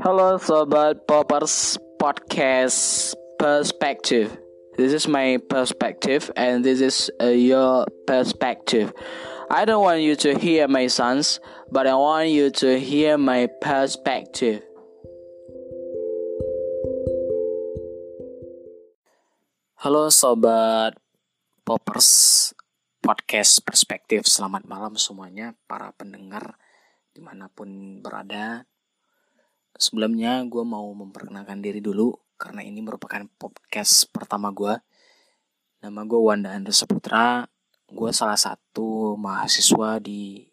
Halo sobat poppers podcast perspective. This is my perspective and this is uh, your perspective. I don't want you to hear my sons, but I want you to hear my perspective. Halo sobat poppers podcast perspektif. Selamat malam semuanya para pendengar di mana pun berada Sebelumnya gue mau memperkenalkan diri dulu karena ini merupakan podcast pertama gue. Nama gue Wanda Andra Saputra. Gue salah satu mahasiswa di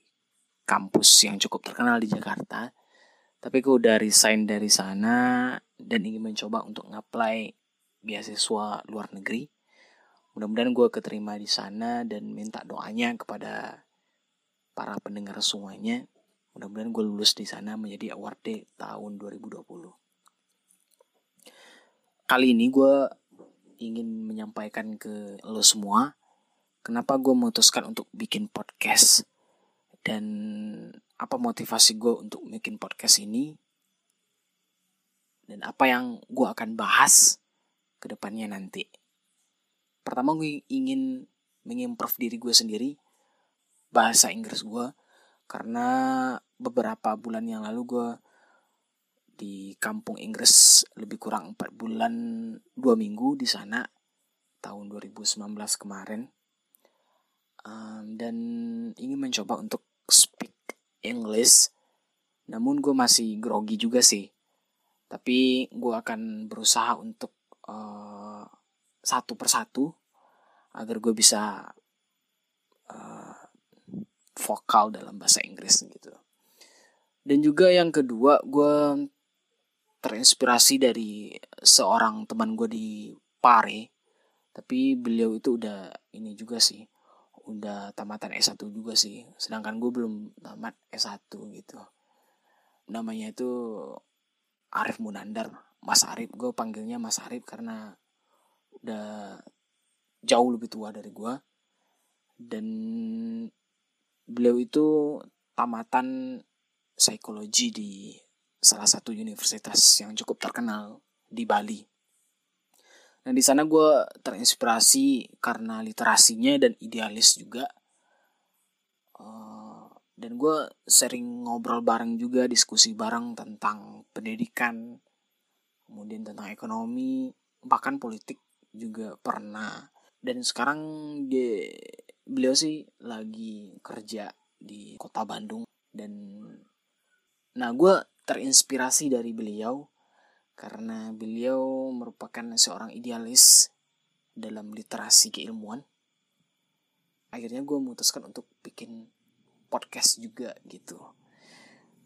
kampus yang cukup terkenal di Jakarta. Tapi gue udah resign dari sana dan ingin mencoba untuk ngapply beasiswa luar negeri. Mudah-mudahan gue keterima di sana dan minta doanya kepada para pendengar semuanya Mudah-mudahan gue lulus di sana menjadi awardee tahun 2020. Kali ini gue ingin menyampaikan ke lo semua kenapa gue memutuskan untuk bikin podcast dan apa motivasi gue untuk bikin podcast ini dan apa yang gue akan bahas ke depannya nanti. Pertama gue ingin mengimprove diri gue sendiri bahasa Inggris gue karena beberapa bulan yang lalu gue di kampung Inggris lebih kurang 4 bulan 2 minggu di sana tahun 2019 kemarin. Um, dan ingin mencoba untuk speak English namun gue masih grogi juga sih. Tapi gue akan berusaha untuk uh, satu persatu agar gue bisa uh, vokal dalam bahasa Inggris gitu. Dan juga yang kedua, gue terinspirasi dari seorang teman gue di Pare. Tapi beliau itu udah ini juga sih. Udah tamatan S1 juga sih. Sedangkan gue belum tamat S1 gitu. Namanya itu Arif Munandar. Mas Arif. Gue panggilnya Mas Arif karena udah jauh lebih tua dari gue. Dan beliau itu tamatan psikologi di salah satu universitas yang cukup terkenal di Bali. Dan di sana gue terinspirasi karena literasinya dan idealis juga. Uh, dan gue sering ngobrol bareng juga, diskusi bareng tentang pendidikan, kemudian tentang ekonomi, bahkan politik juga pernah. Dan sekarang dia beliau sih lagi kerja di kota Bandung dan nah gue terinspirasi dari beliau karena beliau merupakan seorang idealis dalam literasi keilmuan. Akhirnya gue memutuskan untuk bikin podcast juga gitu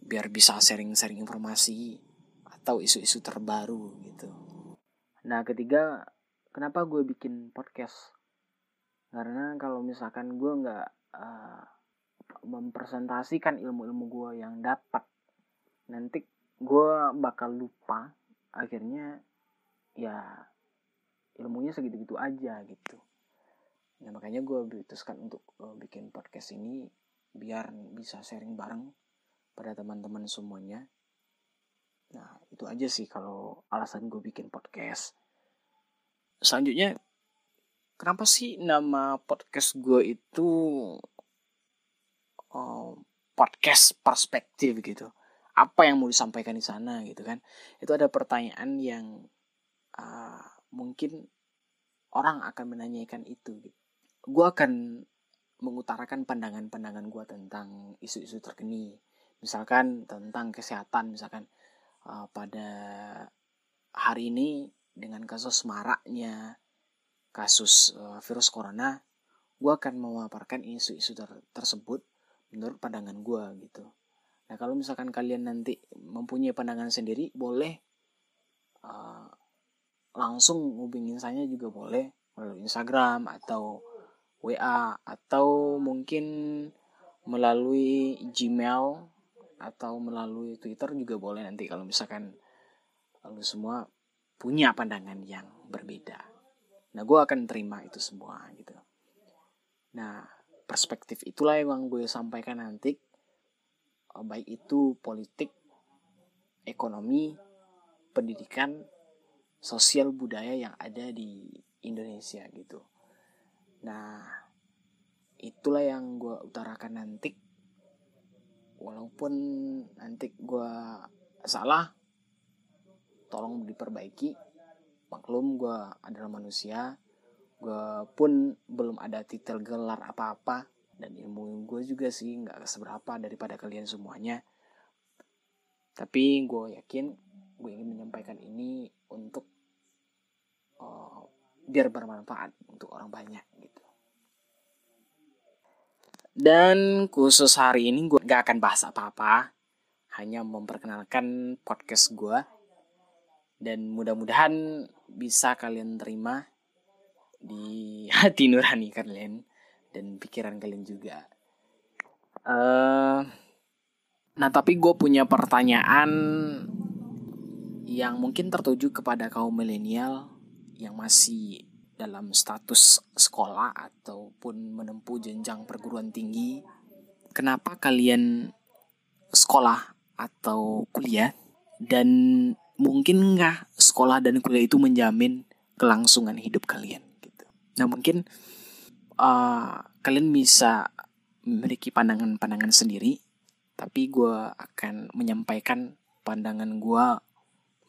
biar bisa sharing-sharing informasi atau isu-isu terbaru gitu. Nah ketiga kenapa gue bikin podcast karena kalau misalkan gue nggak uh, mempresentasikan ilmu-ilmu gue yang dapat nanti gue bakal lupa akhirnya ya ilmunya segitu-gitu aja gitu. Nah makanya gue putuskan untuk uh, bikin podcast ini biar bisa sharing bareng pada teman-teman semuanya. Nah itu aja sih kalau alasan gue bikin podcast. Selanjutnya kenapa sih nama podcast gue itu uh, podcast perspektif gitu? Apa yang mau disampaikan di sana gitu kan? Itu ada pertanyaan yang uh, mungkin orang akan menanyakan itu gitu. gue akan mengutarakan pandangan-pandangan gue tentang isu-isu terkini. Misalkan tentang kesehatan misalkan uh, pada hari ini dengan kasus maraknya kasus uh, virus corona, gue akan memaparkan isu-isu ter tersebut menurut pandangan gue gitu. Nah kalau misalkan kalian nanti mempunyai pandangan sendiri, boleh uh, langsung hubungin saya juga boleh melalui Instagram atau WA atau mungkin melalui Gmail atau melalui Twitter juga boleh nanti kalau misalkan lalu semua punya pandangan yang berbeda. Nah, gue akan terima itu semua gitu. Nah, perspektif itulah yang gue sampaikan nanti. Eh, baik itu politik, ekonomi, pendidikan, sosial budaya yang ada di Indonesia gitu. Nah, itulah yang gue utarakan nanti. Walaupun nanti gue salah, tolong diperbaiki. Maklum gue adalah manusia, gue pun belum ada titel gelar apa-apa dan ilmu gue juga sih nggak seberapa daripada kalian semuanya tapi gue yakin gue ingin menyampaikan ini untuk uh, biar bermanfaat untuk orang banyak gitu. Dan khusus hari ini gue gak akan bahas apa-apa, hanya memperkenalkan podcast gue. Dan mudah-mudahan bisa kalian terima di hati nurani kalian dan pikiran kalian juga. Uh, Nah, tapi gue punya pertanyaan yang mungkin tertuju kepada kaum milenial yang masih dalam status sekolah ataupun menempuh jenjang perguruan tinggi. Kenapa kalian sekolah atau kuliah dan mungkin nggak sekolah dan kuliah itu menjamin kelangsungan hidup kalian gitu. Nah mungkin uh, kalian bisa memiliki pandangan-pandangan sendiri tapi gue akan menyampaikan pandangan gue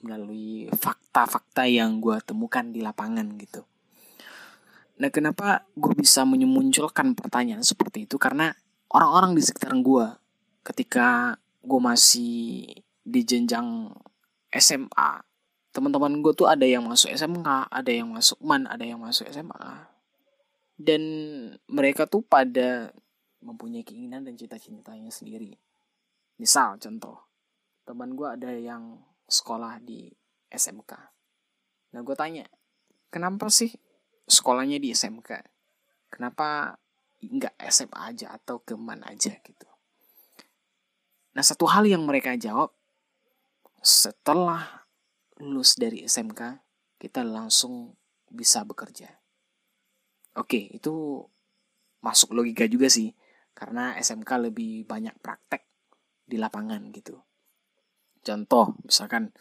melalui fakta-fakta yang gue temukan di lapangan gitu. Nah kenapa gue bisa memunculkan pertanyaan seperti itu karena orang-orang di sekitar gue ketika gue masih di jenjang SMA teman-teman gue tuh ada yang masuk SMK, ada yang masuk MAN, ada yang masuk SMA. Dan mereka tuh pada mempunyai keinginan dan cita-citanya sendiri. Misal contoh, teman gue ada yang sekolah di SMK. Nah gue tanya, kenapa sih sekolahnya di SMK? Kenapa nggak SMA aja atau ke mana aja gitu? Nah satu hal yang mereka jawab, setelah lulus dari SMK, kita langsung bisa bekerja. Oke, itu masuk logika juga sih. Karena SMK lebih banyak praktek di lapangan gitu. Contoh, misalkan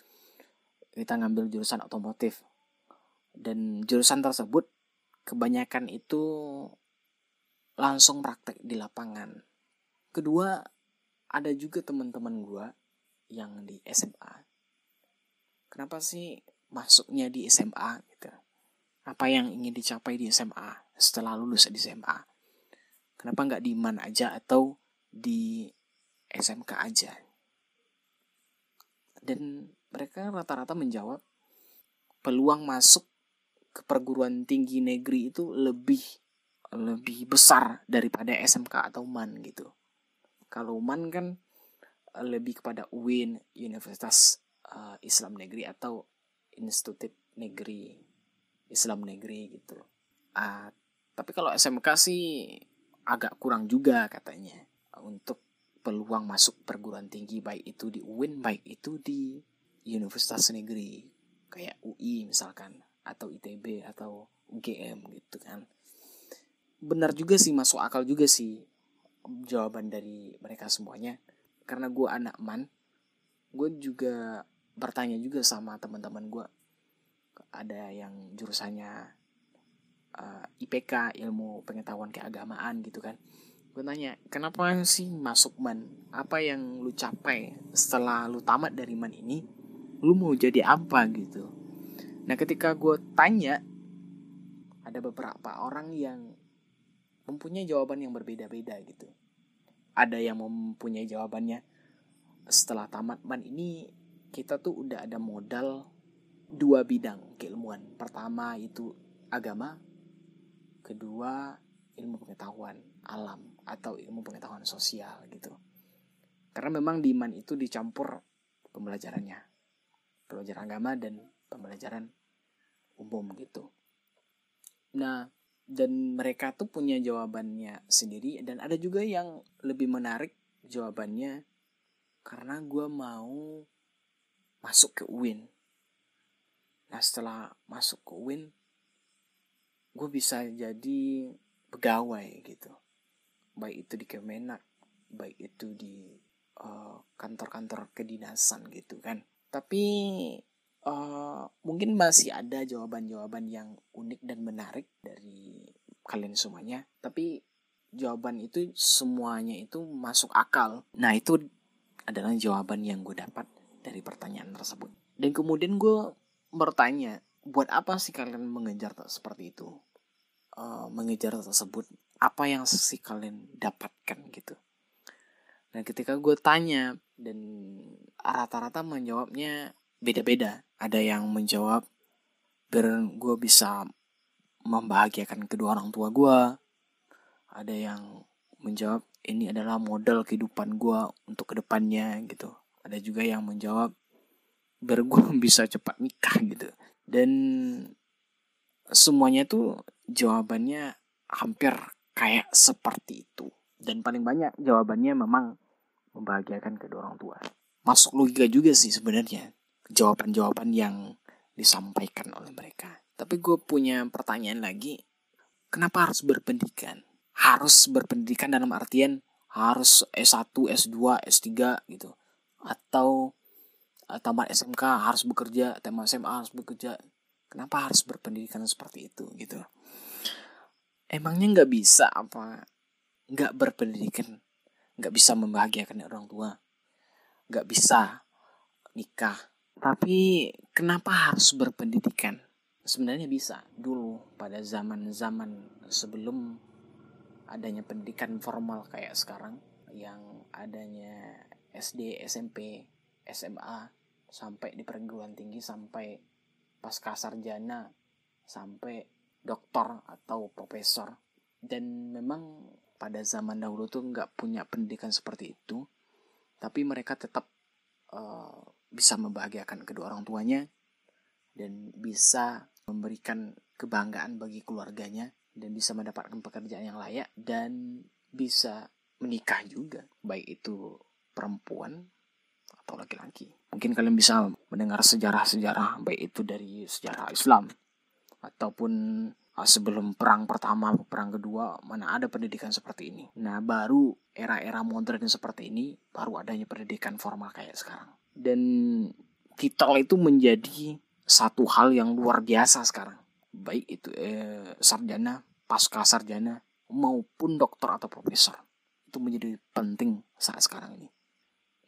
kita ngambil jurusan otomotif dan jurusan tersebut kebanyakan itu langsung praktek di lapangan. Kedua, ada juga teman-teman gue yang di SMA. Kenapa sih masuknya di SMA gitu? Apa yang ingin dicapai di SMA setelah lulus di SMA? Kenapa nggak di MAN aja atau di SMK aja. Dan mereka rata-rata menjawab peluang masuk ke perguruan tinggi negeri itu lebih lebih besar daripada SMK atau MAN gitu. Kalau MAN kan lebih kepada UIN, Universitas uh, Islam Negeri atau Institut Negeri Islam Negeri gitu. Uh, tapi kalau SMK sih agak kurang juga katanya. Untuk peluang masuk perguruan tinggi baik itu di UIN baik itu di universitas negeri kayak UI misalkan atau ITB atau UGM gitu kan. Benar juga sih masuk akal juga sih jawaban dari mereka semuanya. Karena gue anak man gue juga bertanya juga sama teman-teman gue ada yang jurusannya uh, eh, IPK ilmu pengetahuan keagamaan gitu kan. Gue tanya kenapa sih masuk man? Apa yang lu capai setelah lu tamat dari man ini? Lu mau jadi apa? Gitu. Nah ketika gue tanya ada beberapa orang yang mempunyai jawaban yang berbeda-beda gitu. Ada yang mempunyai jawabannya setelah tamat man ini kita tuh udah ada modal dua bidang keilmuan pertama itu agama kedua ilmu pengetahuan alam atau ilmu pengetahuan sosial gitu. Karena memang di iman itu dicampur pembelajarannya. Pelajaran agama dan pembelajaran umum gitu. Nah, dan mereka tuh punya jawabannya sendiri dan ada juga yang lebih menarik jawabannya karena gue mau masuk ke UIN. Nah setelah masuk ke UIN, gue bisa jadi pegawai gitu. Baik itu di Kemenak baik itu di kantor kantor-kantor kedinasan gitu kan. Tapi uh, mungkin masih ada jawaban-jawaban yang unik dan menarik dari kalian semuanya. Tapi jawaban itu semuanya itu masuk akal. Nah itu adalah jawaban yang gue dapat dari pertanyaan tersebut. Dan kemudian gue bertanya buat apa sih kalian mengejar seperti itu? Uh, mengejar tersebut apa yang sih kalian dapatkan gitu. Dan ketika gue tanya dan rata-rata menjawabnya beda-beda. Ada yang menjawab biar gue bisa membahagiakan kedua orang tua gue ada yang menjawab ini adalah modal kehidupan gue untuk ke depannya gitu ada juga yang menjawab biar bisa cepat nikah gitu. Dan semuanya tuh jawabannya hampir kayak seperti itu. Dan paling banyak jawabannya memang membahagiakan kedua orang tua. Masuk logika juga sih sebenarnya jawaban-jawaban yang disampaikan oleh mereka. Tapi gue punya pertanyaan lagi kenapa harus berpendidikan? Harus berpendidikan dalam artian harus S1, S2, S3 gitu. Atau uh, tamat SMK harus bekerja, tamat SMA harus bekerja. Kenapa harus berpendidikan seperti itu gitu? Emangnya nggak bisa apa? Nggak berpendidikan, nggak bisa membahagiakan orang tua, nggak bisa nikah. Tapi kenapa harus berpendidikan? Sebenarnya bisa dulu pada zaman-zaman sebelum adanya pendidikan formal kayak sekarang yang adanya SD, SMP, SMA sampai di perguruan tinggi sampai pasca sarjana sampai doktor atau profesor. Dan memang pada zaman dahulu tuh nggak punya pendidikan seperti itu tapi mereka tetap uh, bisa membahagiakan kedua orang tuanya dan bisa memberikan kebanggaan bagi keluarganya dan bisa mendapatkan pekerjaan yang layak dan bisa menikah juga baik itu perempuan atau laki-laki mungkin kalian bisa mendengar sejarah-sejarah baik itu dari sejarah Islam ataupun ah, sebelum perang pertama perang kedua mana ada pendidikan seperti ini nah baru era-era modern seperti ini baru adanya pendidikan formal kayak sekarang dan titel itu menjadi satu hal yang luar biasa sekarang baik itu eh, sarjana, pasca sarjana maupun dokter atau profesor. Itu menjadi penting saat sekarang ini.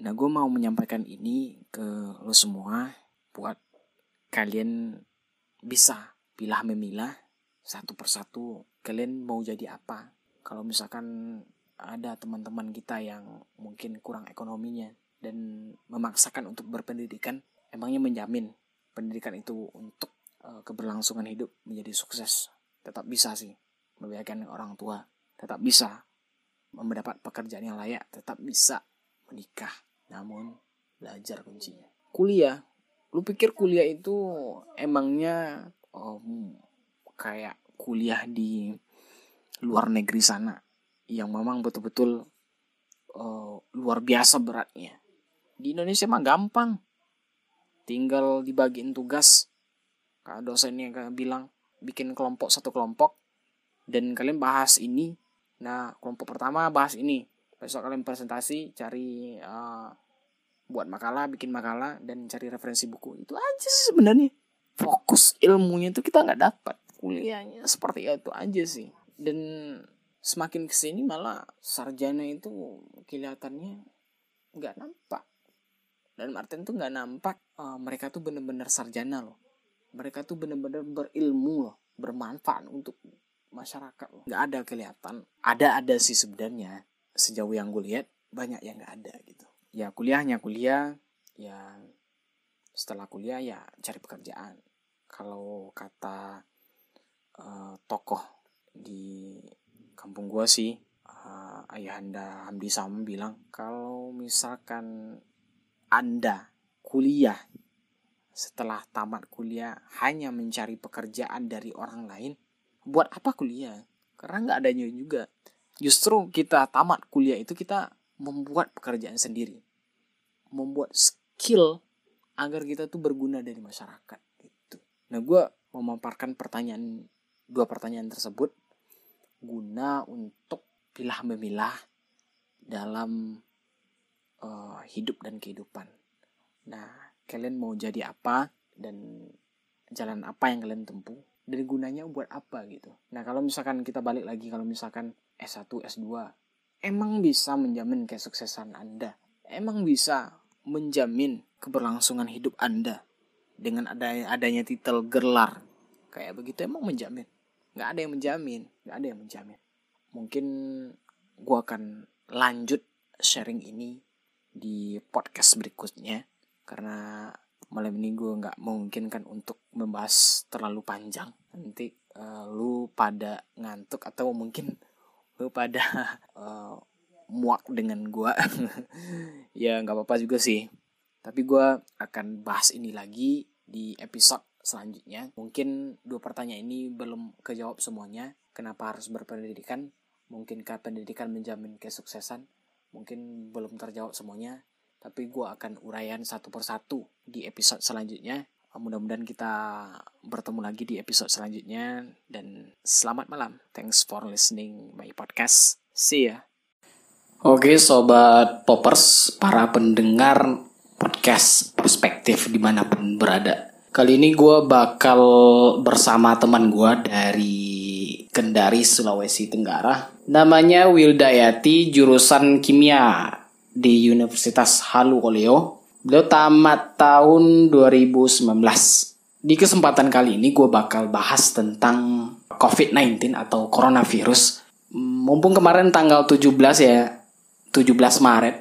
Nah, gue mau menyampaikan ini ke lo semua buat kalian bisa pilah memilah satu persatu kalian mau jadi apa. Kalau misalkan ada teman-teman kita yang mungkin kurang ekonominya dan memaksakan untuk berpendidikan, emangnya menjamin pendidikan itu untuk Eh, keberlangsungan hidup menjadi sukses? Tetap bisa sih membiarkan orang tua. Tetap bisa mendapat pekerjaan yang layak. Tetap bisa menikah namun belajar kuncinya. Kuliah. Lu pikir kuliah itu emangnya um, kayak kuliah di luar negeri sana yang memang betul-betul uh, luar biasa beratnya? Di Indonesia mah gampang. Tinggal dibagiin tugas. Dosen yang bilang bikin kelompok satu kelompok dan kalian bahas ini. Nah kelompok pertama bahas ini besok kalian presentasi cari uh, buat makalah bikin makalah dan cari referensi buku. Itu aja sih sebenarnya. Fokus ilmunya itu kita nggak dapat. Kuliahnya seperti itu aja sih. Dan semakin ke sini malah sarjana itu kelihatannya nggak nampak. Dan Martin tuh nggak nampak uh, mereka tuh bener-bener sarjana loh. Mereka tuh bener-bener berilmu loh bermanfaat untuk masyarakat loh. Nggak ada kelihatan. Ada ada sih sebenarnya sejauh yang gue lihat banyak yang nggak ada gitu ya kuliahnya kuliah ya setelah kuliah ya cari pekerjaan kalau kata uh, tokoh di kampung gue sih uh, ayahanda Hamdi Sam bilang kalau misalkan anda kuliah setelah tamat kuliah hanya mencari pekerjaan dari orang lain, buat apa kuliah? Karena nggak adanya juga. Justru kita tamat kuliah itu kita membuat pekerjaan sendiri. Membuat skill agar kita tuh berguna dari masyarakat gitu. Nah gue memaparkan pertanyaan dua pertanyaan tersebut guna untuk pilah memilah dalam uh, hidup dan kehidupan. Nah, kalian mau jadi apa dan jalan apa yang kalian tempuh dan gunanya buat apa gitu. Nah, kalau misalkan kita balik lagi kalau misalkan S1, S2 emang bisa menjamin kesuksesan Anda. Emang bisa menjamin keberlangsungan hidup Anda dengan adanya, adanya titel gelar kayak begitu emang menjamin nggak ada yang menjamin nggak ada yang menjamin mungkin gue akan lanjut sharing ini di podcast berikutnya karena malam ini gue nggak mungkin kan untuk membahas terlalu panjang. Nanti uh, lu pada ngantuk atau mungkin lu pada uh, muak dengan gue ya nggak apa-apa juga sih. Tapi gue akan bahas ini lagi di episode selanjutnya. Mungkin dua pertanyaan ini belum kejawab semuanya. Kenapa harus berpendidikan? Mungkinkah pendidikan menjamin kesuksesan? Mungkin belum terjawab semuanya tapi gue akan uraian satu persatu di episode selanjutnya. Mudah-mudahan kita bertemu lagi di episode selanjutnya. Dan selamat malam. Thanks for listening my podcast. See ya. Oke sobat poppers, para pendengar podcast perspektif di mana pun berada. Kali ini gue bakal bersama teman gue dari Kendari, Sulawesi Tenggara. Namanya Wildayati, jurusan kimia di Universitas Halu Oleo. Beliau tamat tahun 2019. Di kesempatan kali ini gue bakal bahas tentang COVID-19 atau coronavirus. Mumpung kemarin tanggal 17 ya, 17 Maret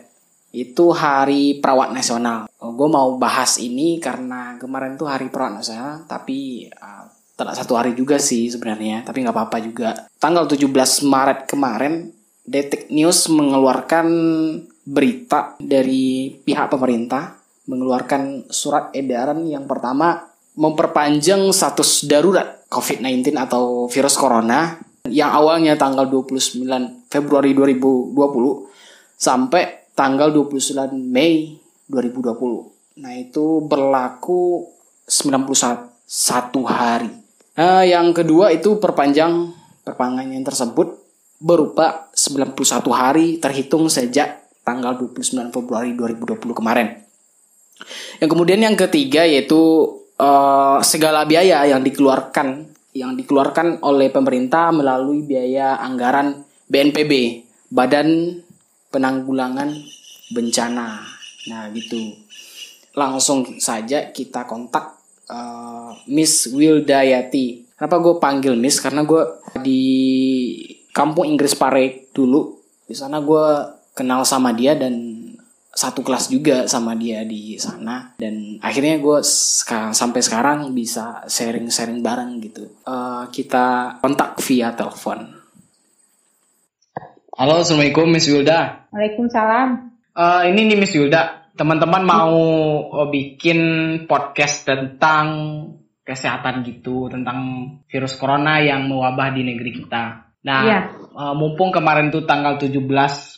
itu hari perawat nasional. Gue mau bahas ini karena kemarin tuh hari perawat nasional, tapi uh, telat satu hari juga sih sebenarnya, tapi nggak apa-apa juga. Tanggal 17 Maret kemarin, Detik News mengeluarkan berita dari pihak pemerintah mengeluarkan surat edaran yang pertama memperpanjang status darurat COVID-19 atau virus corona yang awalnya tanggal 29 Februari 2020 sampai tanggal 29 Mei 2020. Nah, itu berlaku 91 hari. Nah, yang kedua itu perpanjang perpanjangan tersebut berupa 91 hari terhitung sejak tanggal 29 Februari 2020 kemarin. Yang kemudian yang ketiga yaitu uh, segala biaya yang dikeluarkan yang dikeluarkan oleh pemerintah melalui biaya anggaran BNPB, Badan Penanggulangan Bencana. Nah, gitu. Langsung saja kita kontak uh, Miss Wildayati. Kenapa gue panggil Miss? Karena gue di kampung Inggris Pare dulu. Di sana gue kenal sama dia dan satu kelas juga sama dia di sana. Dan akhirnya gue sekarang sampai sekarang bisa sharing-sharing bareng gitu. Uh, kita kontak via telepon. Halo assalamualaikum Miss Wilda. Waalaikumsalam. Uh, ini nih Miss Wilda. Teman-teman mau uh, bikin podcast tentang kesehatan gitu tentang virus corona yang mewabah di negeri kita nah uh, mumpung kemarin tuh tanggal 17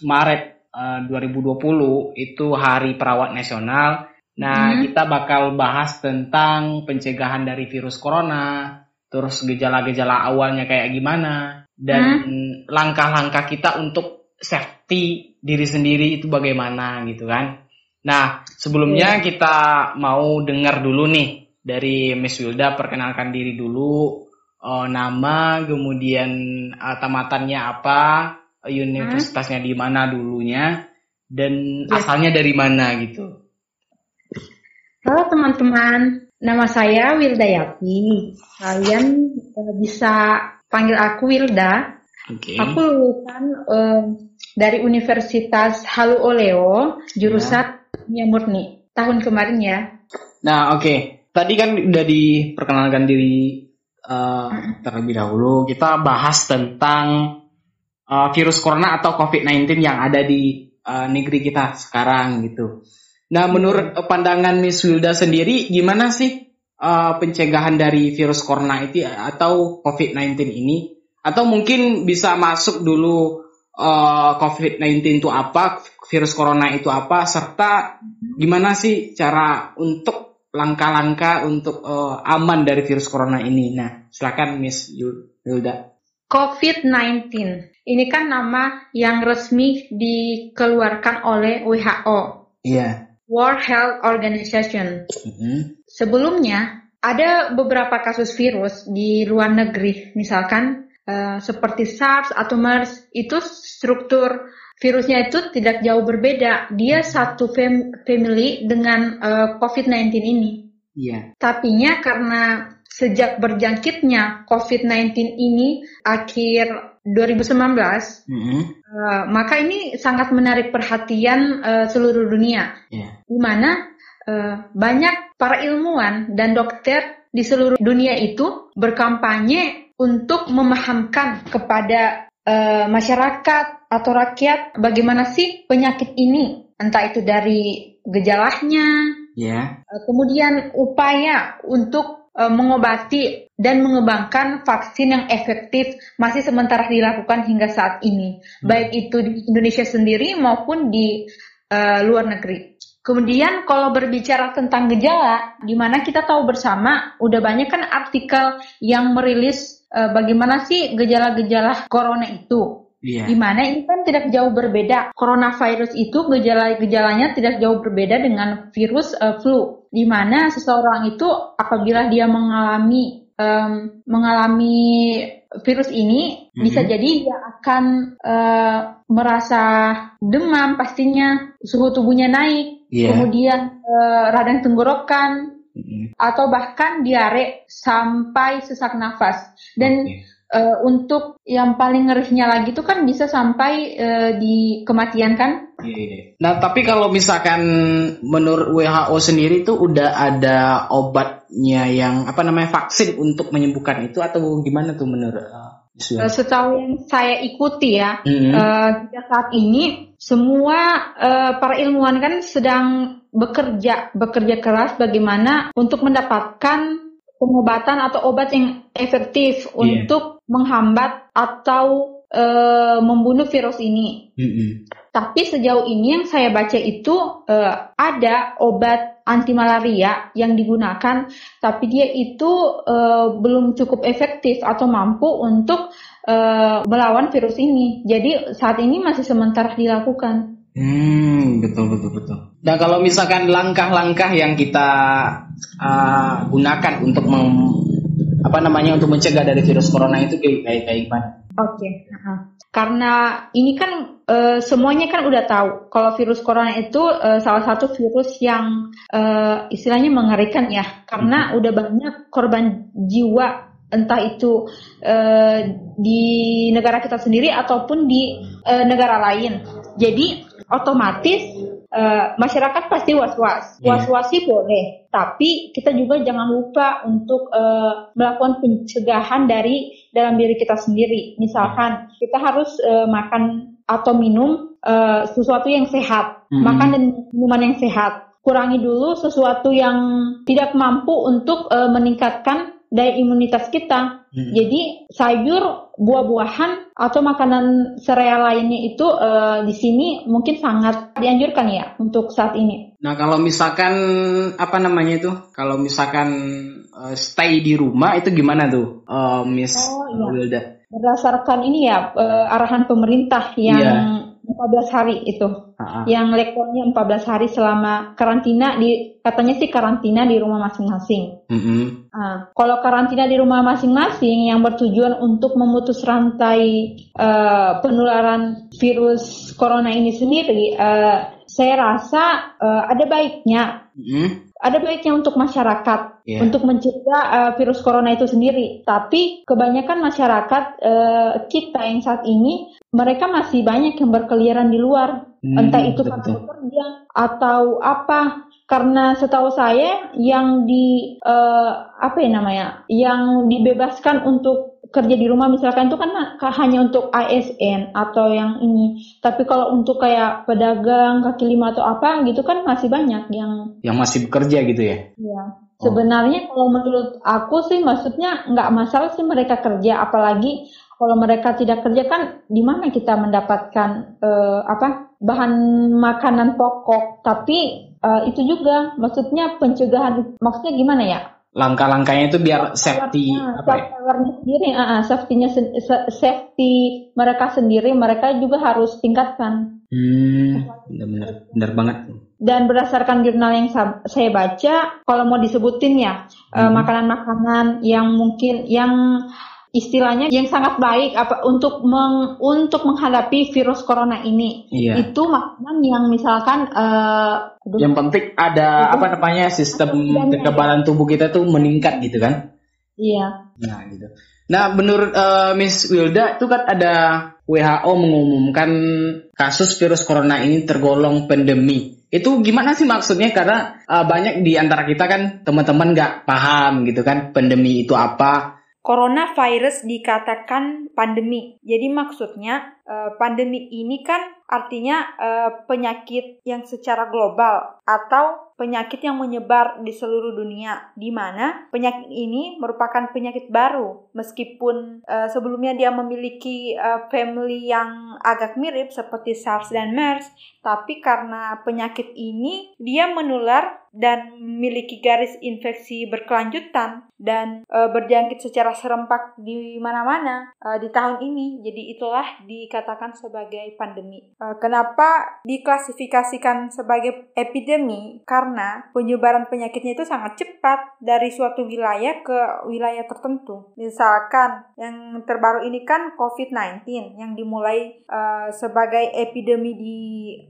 Maret 2020 eh, itu Hari Perawat Nasional. Nah, hmm. kita bakal bahas tentang pencegahan dari virus corona, terus gejala-gejala awalnya kayak gimana, dan hmm. langkah-langkah kita untuk safety diri sendiri itu bagaimana gitu kan. Nah, sebelumnya yeah. kita mau dengar dulu nih dari Miss Wilda perkenalkan diri dulu, uh, nama, kemudian uh, tamatannya apa, universitasnya di mana dulunya dan ya. asalnya dari mana gitu. Halo teman-teman, nama saya Wildayati. Kalian uh, bisa panggil aku Wilda. Okay. Aku lulusan uh, dari Universitas Halu Oleo, jurusan ya. murni tahun kemarin ya. Nah, oke. Okay. Tadi kan udah diperkenalkan diri uh, terlebih dahulu. Kita bahas tentang uh, virus corona atau COVID-19 yang ada di uh, negeri kita sekarang gitu. Nah, menurut pandangan Miss Wilda sendiri, gimana sih uh, pencegahan dari virus corona itu atau COVID-19 ini? Atau mungkin bisa masuk dulu uh, COVID-19 itu apa, virus corona itu apa, serta gimana sih cara untuk langkah-langkah untuk uh, aman dari virus corona ini? Nah, silakan Miss Wilda. COVID-19 ini kan nama yang resmi dikeluarkan oleh WHO. Iya. Yeah. World Health Organization. Mm -hmm. Sebelumnya ada beberapa kasus virus di luar negeri, misalkan uh, seperti SARS atau MERS, itu struktur virusnya itu tidak jauh berbeda. Dia satu fam family dengan uh, COVID-19 ini. Iya. Yeah. Tapinya karena sejak berjangkitnya COVID-19 ini akhir 2019, mm -hmm. uh, maka ini sangat menarik perhatian uh, seluruh dunia, yeah. di mana uh, banyak para ilmuwan dan dokter di seluruh dunia itu berkampanye untuk memahamkan kepada uh, masyarakat atau rakyat bagaimana sih penyakit ini, entah itu dari gejalanya, yeah. uh, kemudian upaya untuk uh, mengobati dan mengembangkan vaksin yang efektif masih sementara dilakukan hingga saat ini, hmm. baik itu di Indonesia sendiri maupun di uh, luar negeri. Kemudian kalau berbicara tentang gejala, di mana kita tahu bersama udah banyak kan artikel yang merilis uh, bagaimana sih gejala-gejala corona itu. Yeah. Di mana ini kan tidak jauh berbeda. Coronavirus itu gejala-gejalanya tidak jauh berbeda dengan virus uh, flu. Di mana seseorang itu apabila dia mengalami um, mengalami virus ini mm-hmm. bisa jadi dia akan uh, merasa demam pastinya suhu tubuhnya naik, yeah. kemudian uh, radang tenggorokan mm-hmm. atau bahkan diare sampai sesak nafas dan okay uh, untuk yang paling ngerinya lagi itu kan bisa sampai uh, di kematian kan? Iya, iya. Nah tapi kalau misalkan menurut WHO sendiri tuh udah ada obatnya yang apa namanya vaksin untuk menyembuhkan itu atau gimana tuh menurut? Uh, Setahu yang saya ikuti ya, mm-hmm. uh, saat ini semua uh, para ilmuwan kan sedang bekerja bekerja keras bagaimana untuk mendapatkan pengobatan atau obat yang efektif yeah. untuk menghambat atau e, membunuh virus ini. Mm -hmm. Tapi sejauh ini yang saya baca itu e, ada obat anti malaria yang digunakan, tapi dia itu e, belum cukup efektif atau mampu untuk e, melawan virus ini. Jadi saat ini masih sementara dilakukan. Hmm, betul betul betul. Nah kalau misalkan langkah-langkah yang kita uh, gunakan untuk apa namanya untuk mencegah dari virus corona itu kayak kayak, kayak gimana? Oke, okay. karena ini kan uh, semuanya kan udah tahu kalau virus corona itu uh, salah satu virus yang uh, istilahnya mengerikan ya, karena hmm. udah banyak korban jiwa entah itu uh, di negara kita sendiri ataupun di uh, negara lain. Jadi otomatis uh, masyarakat pasti was-was. Yeah. Was-was sih boleh, tapi kita juga jangan lupa untuk uh, melakukan pencegahan dari dalam diri kita sendiri. Misalkan kita harus uh, makan atau minum uh, sesuatu yang sehat, mm -hmm. makan dan minuman yang sehat. Kurangi dulu sesuatu yang tidak mampu untuk uh, meningkatkan daya imunitas kita. Hmm. Jadi sayur, buah-buahan atau makanan sereal lainnya itu uh, di sini mungkin sangat dianjurkan ya untuk saat ini. Nah kalau misalkan apa namanya itu? Kalau misalkan uh, stay di rumah itu gimana tuh, uh, Miss oh, iya. Wilda? Berdasarkan ini ya uh, arahan pemerintah yang yeah 14 hari itu. Uh-huh. Yang lekornya 14 hari selama karantina di katanya sih karantina di rumah masing-masing. Uh-huh. Uh, kalau karantina di rumah masing-masing yang bertujuan untuk memutus rantai uh, penularan virus corona ini sendiri, uh, saya rasa uh, ada baiknya. Uh-huh ada baiknya untuk masyarakat yeah. untuk mencegah uh, virus corona itu sendiri. Tapi kebanyakan masyarakat uh, kita yang saat ini mereka masih banyak yang berkeliaran di luar, hmm, entah itu karena bekerja atau apa. Karena setahu saya yang di uh, apa ya namanya, yang dibebaskan untuk kerja di rumah misalkan itu kan hanya untuk ASN atau yang ini. Tapi kalau untuk kayak pedagang kaki lima atau apa gitu kan masih banyak yang yang masih bekerja gitu ya. Iya. Oh. Sebenarnya kalau menurut aku sih maksudnya nggak masalah sih mereka kerja apalagi kalau mereka tidak kerja kan di mana kita mendapatkan uh, apa bahan makanan pokok tapi uh, itu juga maksudnya pencegahan maksudnya gimana ya langkah-langkahnya itu biar safety apa ya? sendiri, uh, safety-nya safety mereka sendiri mereka juga harus tingkatkan. Hmm, benar-benar benar banget. Dan berdasarkan jurnal yang saya baca, kalau mau disebutin ya makanan-makanan hmm. makanan-makanan yang mungkin yang istilahnya yang sangat baik apa untuk meng, untuk menghadapi virus corona ini. Iya. itu makanan yang misalkan uh, yang penting ada apa namanya sistem kekebalan tubuh kita tuh meningkat gitu kan? Iya. Nah gitu. Nah menurut uh, Miss Wilda itu kan ada WHO mengumumkan kasus virus corona ini tergolong pandemi. Itu gimana sih maksudnya? Karena uh, banyak di antara kita kan teman-teman nggak paham gitu kan pandemi itu apa Coronavirus dikatakan pandemi. Jadi maksudnya eh, pandemi ini kan artinya eh, penyakit yang secara global atau penyakit yang menyebar di seluruh dunia di mana penyakit ini merupakan penyakit baru meskipun uh, sebelumnya dia memiliki family yang agak mirip seperti SARS dan MERS tapi karena penyakit ini dia menular dan memiliki garis infeksi berkelanjutan dan berjangkit secara serempak di mana-mana di tahun ini. Jadi itulah dikatakan sebagai pandemi. E, kenapa diklasifikasikan sebagai epidemi? Karena penyebaran penyakitnya itu sangat cepat dari suatu wilayah ke wilayah tertentu. Misalkan yang terbaru ini kan COVID-19 yang dimulai e, sebagai epidemi di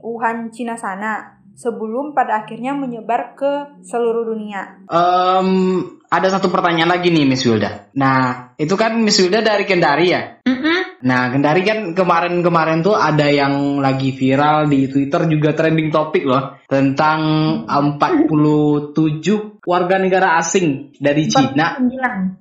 Wuhan, Cina sana sebelum pada akhirnya menyebar ke seluruh dunia. Um, ada satu pertanyaan lagi nih Miss Wilda. Nah, itu kan Miss Wilda dari Kendari ya? Mm -mm. Nah, Kendari kan kemarin-kemarin tuh ada yang lagi viral di Twitter juga trending topik loh tentang 47 warga negara asing dari 49. Cina.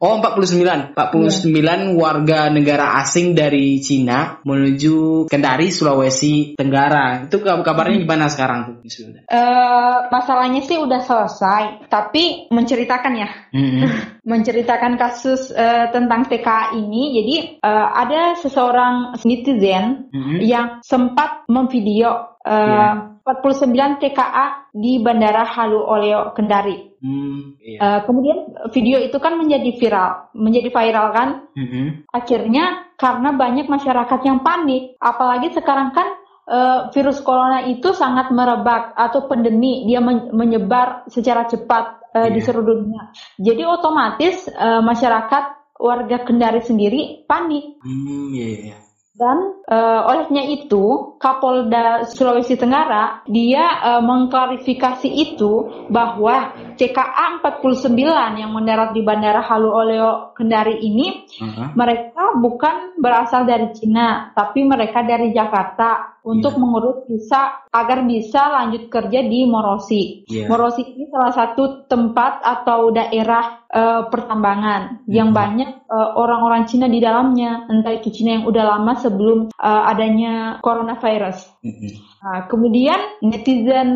Oh, 49. 49 yeah. warga negara asing dari Cina menuju Kendari, Sulawesi Tenggara. Itu kabarnya gimana sekarang tuh, Miss Wilda? Uh, masalahnya sih udah selesai, tapi menceritakan ya. Mm menceritakan kasus uh, tentang TKA ini. Jadi uh, ada seseorang netizen mm -hmm. yang sempat memvideo uh, yeah 49 TKA di Bandara Halu Oleo Kendari. Hmm, iya. uh, kemudian video itu kan menjadi viral, menjadi viral kan. Mm-hmm. Akhirnya karena banyak masyarakat yang panik, apalagi sekarang kan uh, virus corona itu sangat merebak atau pandemi, dia men- menyebar secara cepat uh, yeah. di seluruh dunia. Jadi otomatis uh, masyarakat warga Kendari sendiri panik. Hmm, iya, iya. Dan uh, olehnya itu Kapolda Sulawesi Tenggara dia uh, mengklarifikasi itu bahwa CKA 49 yang mendarat di Bandara Halu Oleo Kendari ini uh-huh. mereka bukan berasal dari Cina tapi mereka dari Jakarta untuk yeah. mengurus visa agar bisa lanjut kerja di Morosi. Yeah. Morosi ini salah satu tempat atau daerah uh, pertambangan yang mm-hmm. banyak orang-orang uh, Cina di dalamnya, entah itu Cina yang udah lama sebelum uh, adanya coronavirus. Mm-hmm. Nah, kemudian netizen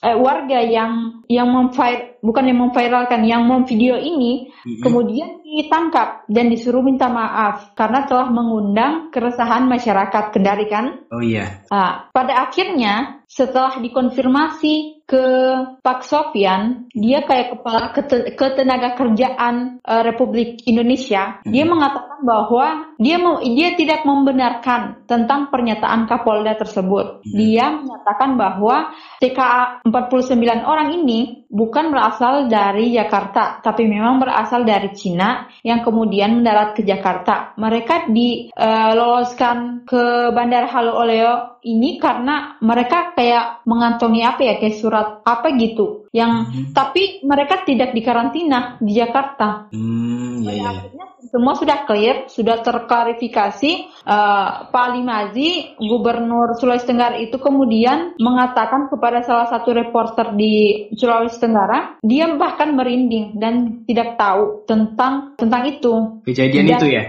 eh, warga yang yang memfire bukan yang memviralkan, yang memvideo ini mm-hmm. kemudian ditangkap dan disuruh minta maaf karena telah mengundang keresahan masyarakat Kendari kan? Oh iya. Nah, pada akhirnya setelah dikonfirmasi ke Pak Sofian, dia kayak kepala ketenaga kerjaan uh, Republik Indonesia, hmm. dia mengatakan bahwa dia mau dia tidak membenarkan tentang pernyataan Kapolda tersebut. Hmm. Dia menyatakan bahwa TKA 49 orang ini bukan berasal dari Jakarta, tapi memang berasal dari Cina yang kemudian mendarat ke Jakarta. Mereka diloloskan uh, ke Bandara Halu Oleo ini karena mereka kayak mengantongi apa ya kayak surat apa gitu yang hmm. tapi mereka tidak dikarantina di Jakarta. Hmm, iya. Semua sudah clear, sudah terklarifikasi. Uh, Pak Limazi, Gubernur Sulawesi Tenggara itu kemudian mengatakan kepada salah satu reporter di Sulawesi Tenggara, dia bahkan merinding dan tidak tahu tentang tentang itu. Kejadian dan, itu ya?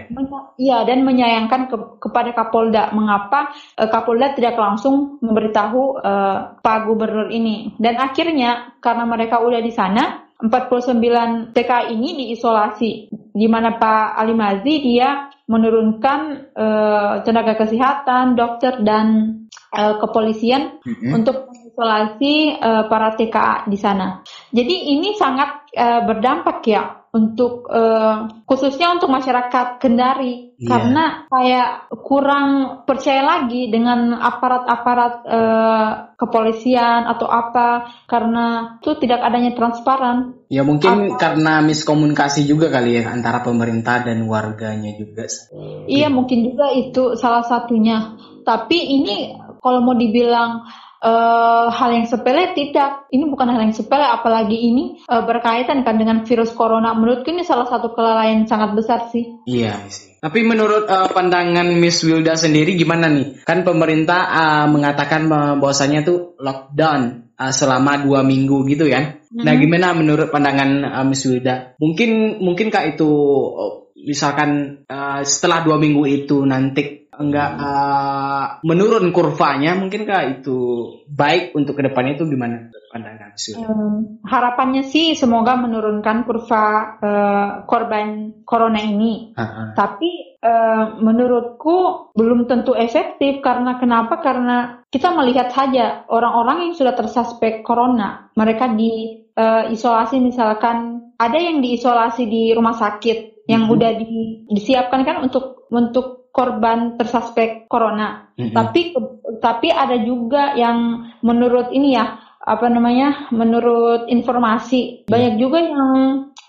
Iya dan menyayangkan ke, kepada Kapolda mengapa uh, Kapolda tidak langsung memberitahu uh, Pak Gubernur ini. Dan akhirnya karena mereka udah di sana 49 TK ini diisolasi di mana Pak Alimazi dia menurunkan uh, tenaga kesehatan, dokter dan uh, kepolisian mm-hmm. untuk mengisolasi uh, para TKA di sana. Jadi ini sangat uh, berdampak ya untuk uh, khususnya untuk masyarakat Kendari yeah. karena kayak kurang percaya lagi dengan aparat-aparat uh, kepolisian atau apa karena itu tidak adanya transparan. Ya mungkin apa? karena miskomunikasi juga kali ya antara pemerintah dan warganya juga. Iya mungkin juga itu salah satunya. Tapi ini kalau mau dibilang uh, hal yang sepele tidak. Ini bukan hal yang sepele, apalagi ini uh, berkaitan kan dengan virus corona. Menurutku ini salah satu kelalaian sangat besar sih. Iya sih. Tapi menurut uh, pandangan Miss Wilda sendiri gimana nih? Kan pemerintah uh, mengatakan bahwasanya tuh lockdown uh, selama dua minggu gitu kan? Mm-hmm. Nah gimana menurut pandangan uh, Miss Wilda? Mungkin mungkinkah itu misalkan uh, setelah dua minggu itu nanti enggak uh, menurun kurvanya mungkinkah itu baik untuk ke depannya itu gimana pandangan? Um, harapannya sih semoga menurunkan kurva uh, korban corona ini. Uh-huh. tapi uh, menurutku belum tentu efektif. Karena kenapa? Karena kita melihat saja orang-orang yang sudah tersuspek corona mereka di uh, isolasi. Misalkan ada yang diisolasi di rumah sakit yang mm-hmm. udah di, disiapkan kan untuk untuk korban tersuspek corona. Mm -hmm. Tapi tapi ada juga yang menurut ini ya apa namanya menurut informasi banyak juga yang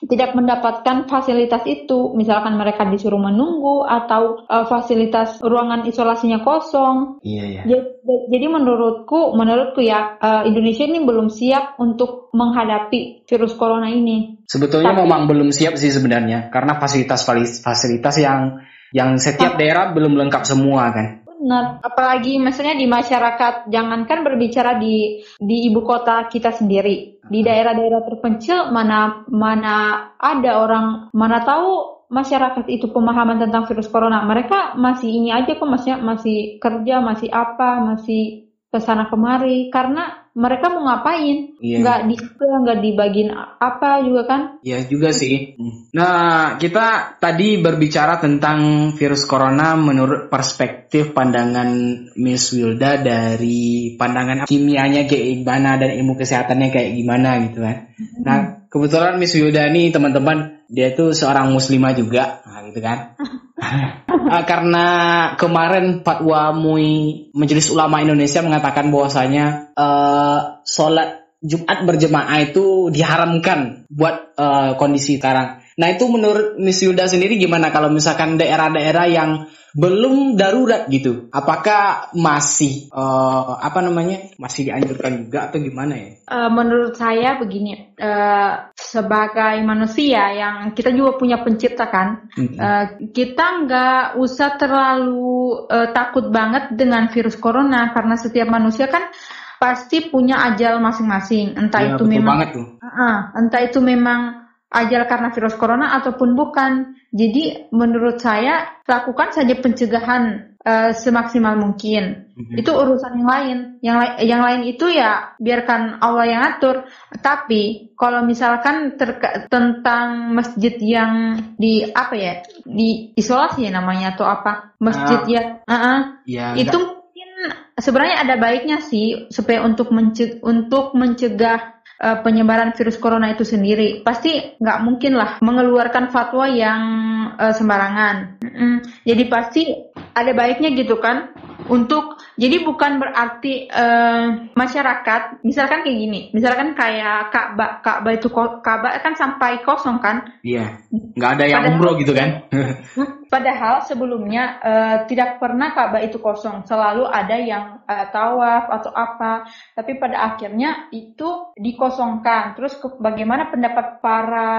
tidak mendapatkan fasilitas itu misalkan mereka disuruh menunggu atau uh, fasilitas ruangan isolasinya kosong iya, iya. Jadi, jadi menurutku menurutku ya uh, Indonesia ini belum siap untuk menghadapi virus corona ini sebetulnya Tapi, memang belum siap sih sebenarnya karena fasilitas fasilitas yang yang setiap daerah belum lengkap semua kan. Benar, apalagi misalnya di masyarakat, jangankan berbicara di di ibu kota kita sendiri, di daerah-daerah terpencil mana mana ada orang mana tahu masyarakat itu pemahaman tentang virus corona. Mereka masih ini aja kok, maksudnya masih kerja, masih apa, masih ke sana kemari. Karena mereka mau ngapain iya. nggak di nggak dibagiin apa juga kan Iya juga sih nah kita tadi berbicara tentang virus corona menurut perspektif pandangan Miss Wilda dari pandangan kimianya kayak gimana dan ilmu kesehatannya kayak gimana gitu kan hmm. nah kebetulan Miss Wilda ini teman-teman dia tuh seorang muslimah juga nah, gitu kan uh, karena kemarin fatwa MUI Majelis Ulama Indonesia mengatakan bahwasanya uh, sholat Jumat berjemaah itu diharamkan buat uh, kondisi sekarang. Nah itu menurut Miss Yuda sendiri gimana kalau misalkan daerah-daerah yang belum darurat gitu, apakah masih uh, apa namanya masih dianjurkan juga atau gimana ya? Uh, menurut saya begini, uh, sebagai manusia yang kita juga punya pencipta kan, mm-hmm. uh, kita nggak usah terlalu uh, takut banget dengan virus corona karena setiap manusia kan pasti punya ajal masing-masing, entah ya, itu memang, uh, entah itu memang ajal karena virus corona ataupun bukan. Jadi menurut saya lakukan saja pencegahan uh, semaksimal mungkin. Mm-hmm. Itu urusan yang lain. Yang la- yang lain itu ya biarkan Allah yang atur. Tapi kalau misalkan terka- tentang masjid yang di apa ya di isolasi ya namanya atau apa masjid uh, yang uh-uh, ya, itu enggak. mungkin sebenarnya ada baiknya sih supaya untuk mencegah, untuk mencegah uh, penyebaran virus corona itu sendiri. Pasti nggak mungkin lah mengeluarkan fatwa yang uh, sembarangan. Mm -mm. Jadi pasti ada baiknya gitu kan untuk jadi bukan berarti uh, masyarakat misalkan kayak gini misalkan kayak Ka'bah Ka'bah itu Ka'bah kan sampai kosong kan? Iya nggak ada yang umroh gitu kan? Padahal sebelumnya uh, tidak pernah Ka'bah itu kosong. Selalu ada yang uh, tawaf atau apa. Tapi pada akhirnya itu dikosongkan. Terus ke, bagaimana pendapat para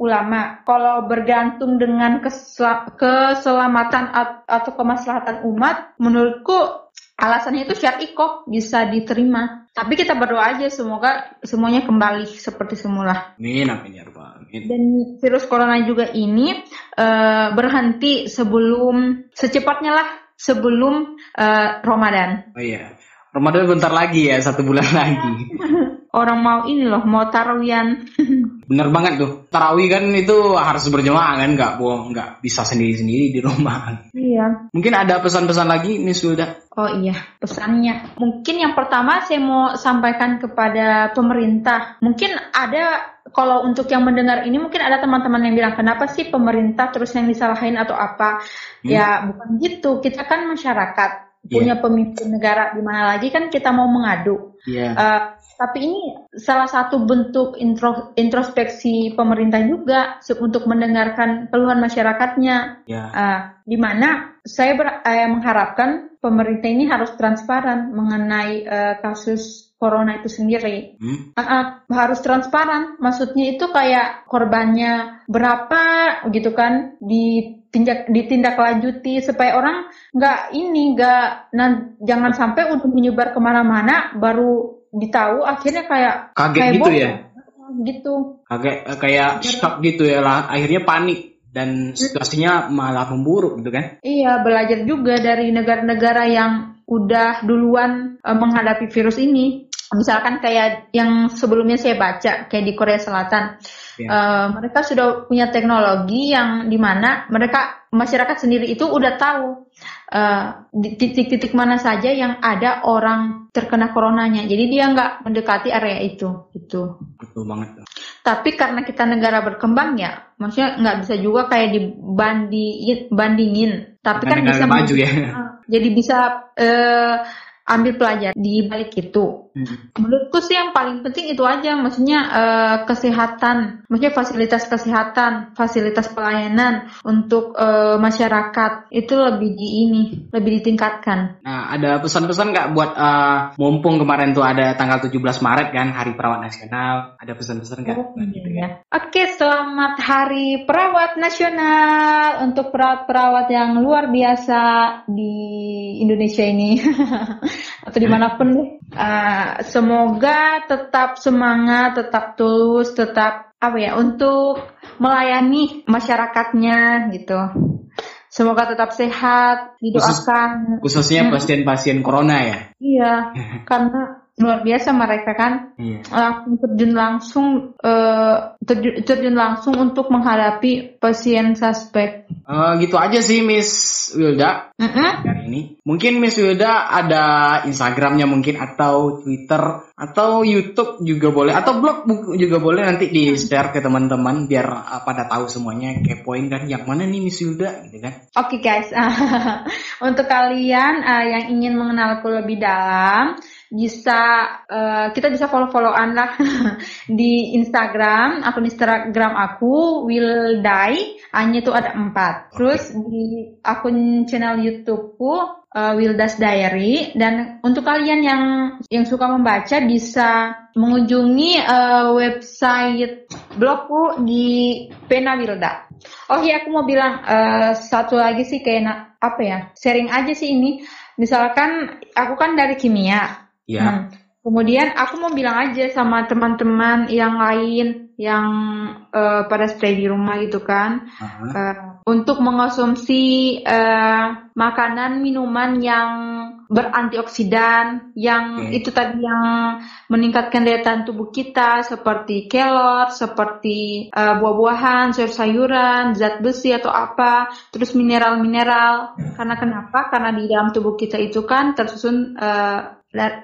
ulama? Kalau bergantung dengan kesel keselamatan atau kemaslahatan umat menurutku alasannya itu syar'i kok bisa diterima. Tapi kita berdoa aja semoga semuanya kembali seperti semula. Amin, amin ya Rabbal Dan virus corona juga ini uh, berhenti sebelum secepatnya lah sebelum uh, Ramadan. Oh iya. Ramadan bentar lagi ya, satu bulan lagi. Orang mau ini loh, mau tarawih Bener banget tuh. Tarawih kan itu harus berjemaah kan, nggak bohong, nggak bisa sendiri-sendiri di rumah. Iya. Mungkin ada pesan-pesan lagi, nih sudah. Oh iya, pesannya. Mungkin yang pertama saya mau sampaikan kepada pemerintah. Mungkin ada kalau untuk yang mendengar ini mungkin ada teman-teman yang bilang kenapa sih pemerintah terus yang disalahin atau apa? Hmm. Ya bukan gitu. Kita kan masyarakat yeah. punya pemimpin negara di mana lagi kan kita mau mengadu. Yeah. Iya. Uh, tapi ini salah satu bentuk intro, introspeksi pemerintah juga untuk mendengarkan keluhan masyarakatnya. Ya. Uh, di mana saya ber, uh, mengharapkan pemerintah ini harus transparan mengenai uh, kasus corona itu sendiri. Hmm? Uh, uh, harus transparan. Maksudnya itu kayak korbannya berapa gitu kan ditindak ditindaklanjuti supaya orang nggak ini nggak nah, jangan sampai untuk menyebar ke mana-mana baru ditahu akhirnya kayak kaget kayak gitu ya? gitu. Kaget kayak shock gitu ya lah akhirnya panik dan situasinya malah memburuk gitu kan? Iya belajar juga dari negara-negara yang udah duluan uh, menghadapi virus ini. Misalkan kayak yang sebelumnya saya baca kayak di Korea Selatan. Yeah. uh, mereka sudah punya teknologi yang di mana mereka masyarakat sendiri itu udah tahu uh, titik-titik mana saja yang ada orang terkena coronanya. Jadi dia nggak mendekati area itu itu betul banget. Tapi karena kita negara berkembang ya maksudnya nggak bisa juga kayak dibandingin bandingin. Tapi kan bisa maju ya. Uh, jadi bisa uh, ambil pelajar di balik itu. Hmm. Menurutku sih yang paling penting itu aja, maksudnya uh, kesehatan, maksudnya fasilitas kesehatan, fasilitas pelayanan untuk uh, masyarakat itu lebih di ini, lebih ditingkatkan. Nah, ada pesan-pesan nggak buat uh, mumpung kemarin tuh ada tanggal 17 Maret kan Hari Perawat Nasional, ada pesan-pesan nggak? Oh, gitu ya. Oke, selamat Hari Perawat Nasional untuk perawat-perawat yang luar biasa di Indonesia ini. atau di mana pun deh. Uh, semoga tetap semangat, tetap tulus, tetap apa ya untuk melayani masyarakatnya gitu. Semoga tetap sehat, didoakan. Khusus, khususnya pasien-pasien corona ya. Iya, karena luar biasa mereka kan iya. langsung terjun langsung uh, terjun, terjun langsung untuk menghadapi pasien suspek. Uh, gitu aja sih Miss Wilda mm -hmm. hari ini. Mungkin Miss Wilda ada Instagramnya mungkin atau Twitter atau YouTube juga boleh atau blog juga boleh nanti di share ke teman-teman biar uh, pada tahu semuanya kepoin kan yang mana nih Miss Wilda gitu kan. Oke okay, guys, untuk kalian uh, yang ingin mengenalku lebih dalam bisa uh, kita bisa follow-followan lah di Instagram akun Instagram aku will die hanya itu ada empat. Terus di akun channel YouTubeku uh, Wildas Diary. Dan untuk kalian yang yang suka membaca bisa mengunjungi uh, website blogku di Pena Wilda. Oh iya aku mau bilang uh, satu lagi sih kayak apa ya sharing aja sih ini. Misalkan aku kan dari kimia Ya. Hmm. Kemudian aku mau bilang aja sama teman-teman yang lain yang uh, pada stay di rumah gitu kan, uh-huh. uh, untuk mengonsumsi uh, makanan minuman yang berantioksidan, yang okay. itu tadi yang meningkatkan daya tahan tubuh kita seperti kelor, seperti uh, buah-buahan, sayur-sayuran, zat besi atau apa, terus mineral-mineral. Karena kenapa? Karena di dalam tubuh kita itu kan tersusun uh,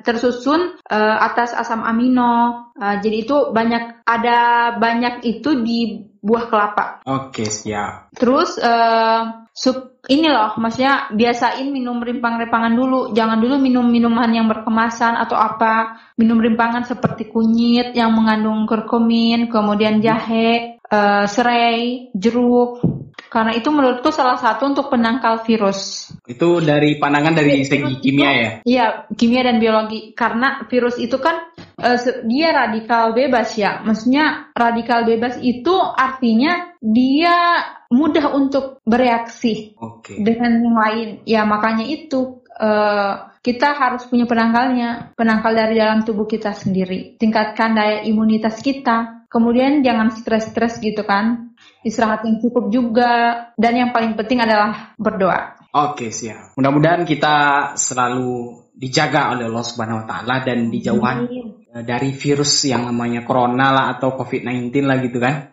tersusun uh, atas asam amino. Uh, jadi itu banyak ada banyak itu di buah kelapa. Oke, siap. Terus uh, sup ini loh, maksudnya biasain minum rimpang-rimpangan dulu. Jangan dulu minum minuman yang berkemasan atau apa. Minum rimpangan seperti kunyit yang mengandung kurkumin, kemudian jahe, uh, serai, jeruk, karena itu menurutku salah satu untuk penangkal virus. Itu dari pandangan dari segi kimia ya? Iya, kimia dan biologi. Karena virus itu kan uh, dia radikal bebas ya. Maksudnya radikal bebas itu artinya dia mudah untuk bereaksi okay. dengan yang lain. Ya makanya itu uh, kita harus punya penangkalnya, penangkal dari dalam tubuh kita sendiri. Tingkatkan daya imunitas kita. Kemudian jangan stres-stres gitu kan istirahat yang cukup juga, dan yang paling penting adalah berdoa. Oke, siap. Mudah-mudahan kita selalu dijaga oleh Allah Subhanahu wa taala dan dijauhan Amin. dari virus yang namanya corona lah atau COVID-19 lah gitu kan.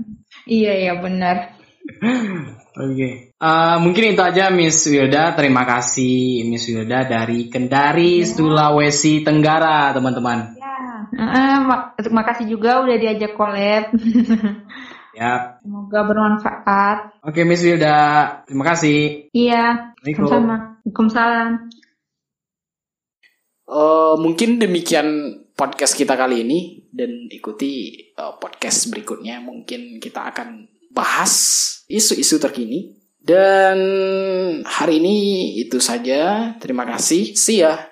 Iya, iya benar. Oke. Okay. Uh, eh, mungkin itu aja Miss Wilda. Terima kasih Miss Wilda dari Kendari, ya. Sulawesi Tenggara, teman-teman. Ya. Uh, mak makasih juga udah diajak collab. Ya. Semoga bermanfaat. Oke, Miss Wilda. Terima kasih. Iya. Sama-sama. Waalaikumsalam. Uh, mungkin demikian podcast kita kali ini dan ikuti uh, podcast berikutnya. Mungkin kita akan bahas isu-isu terkini. Dan hari ini itu saja. Terima kasih. See ya.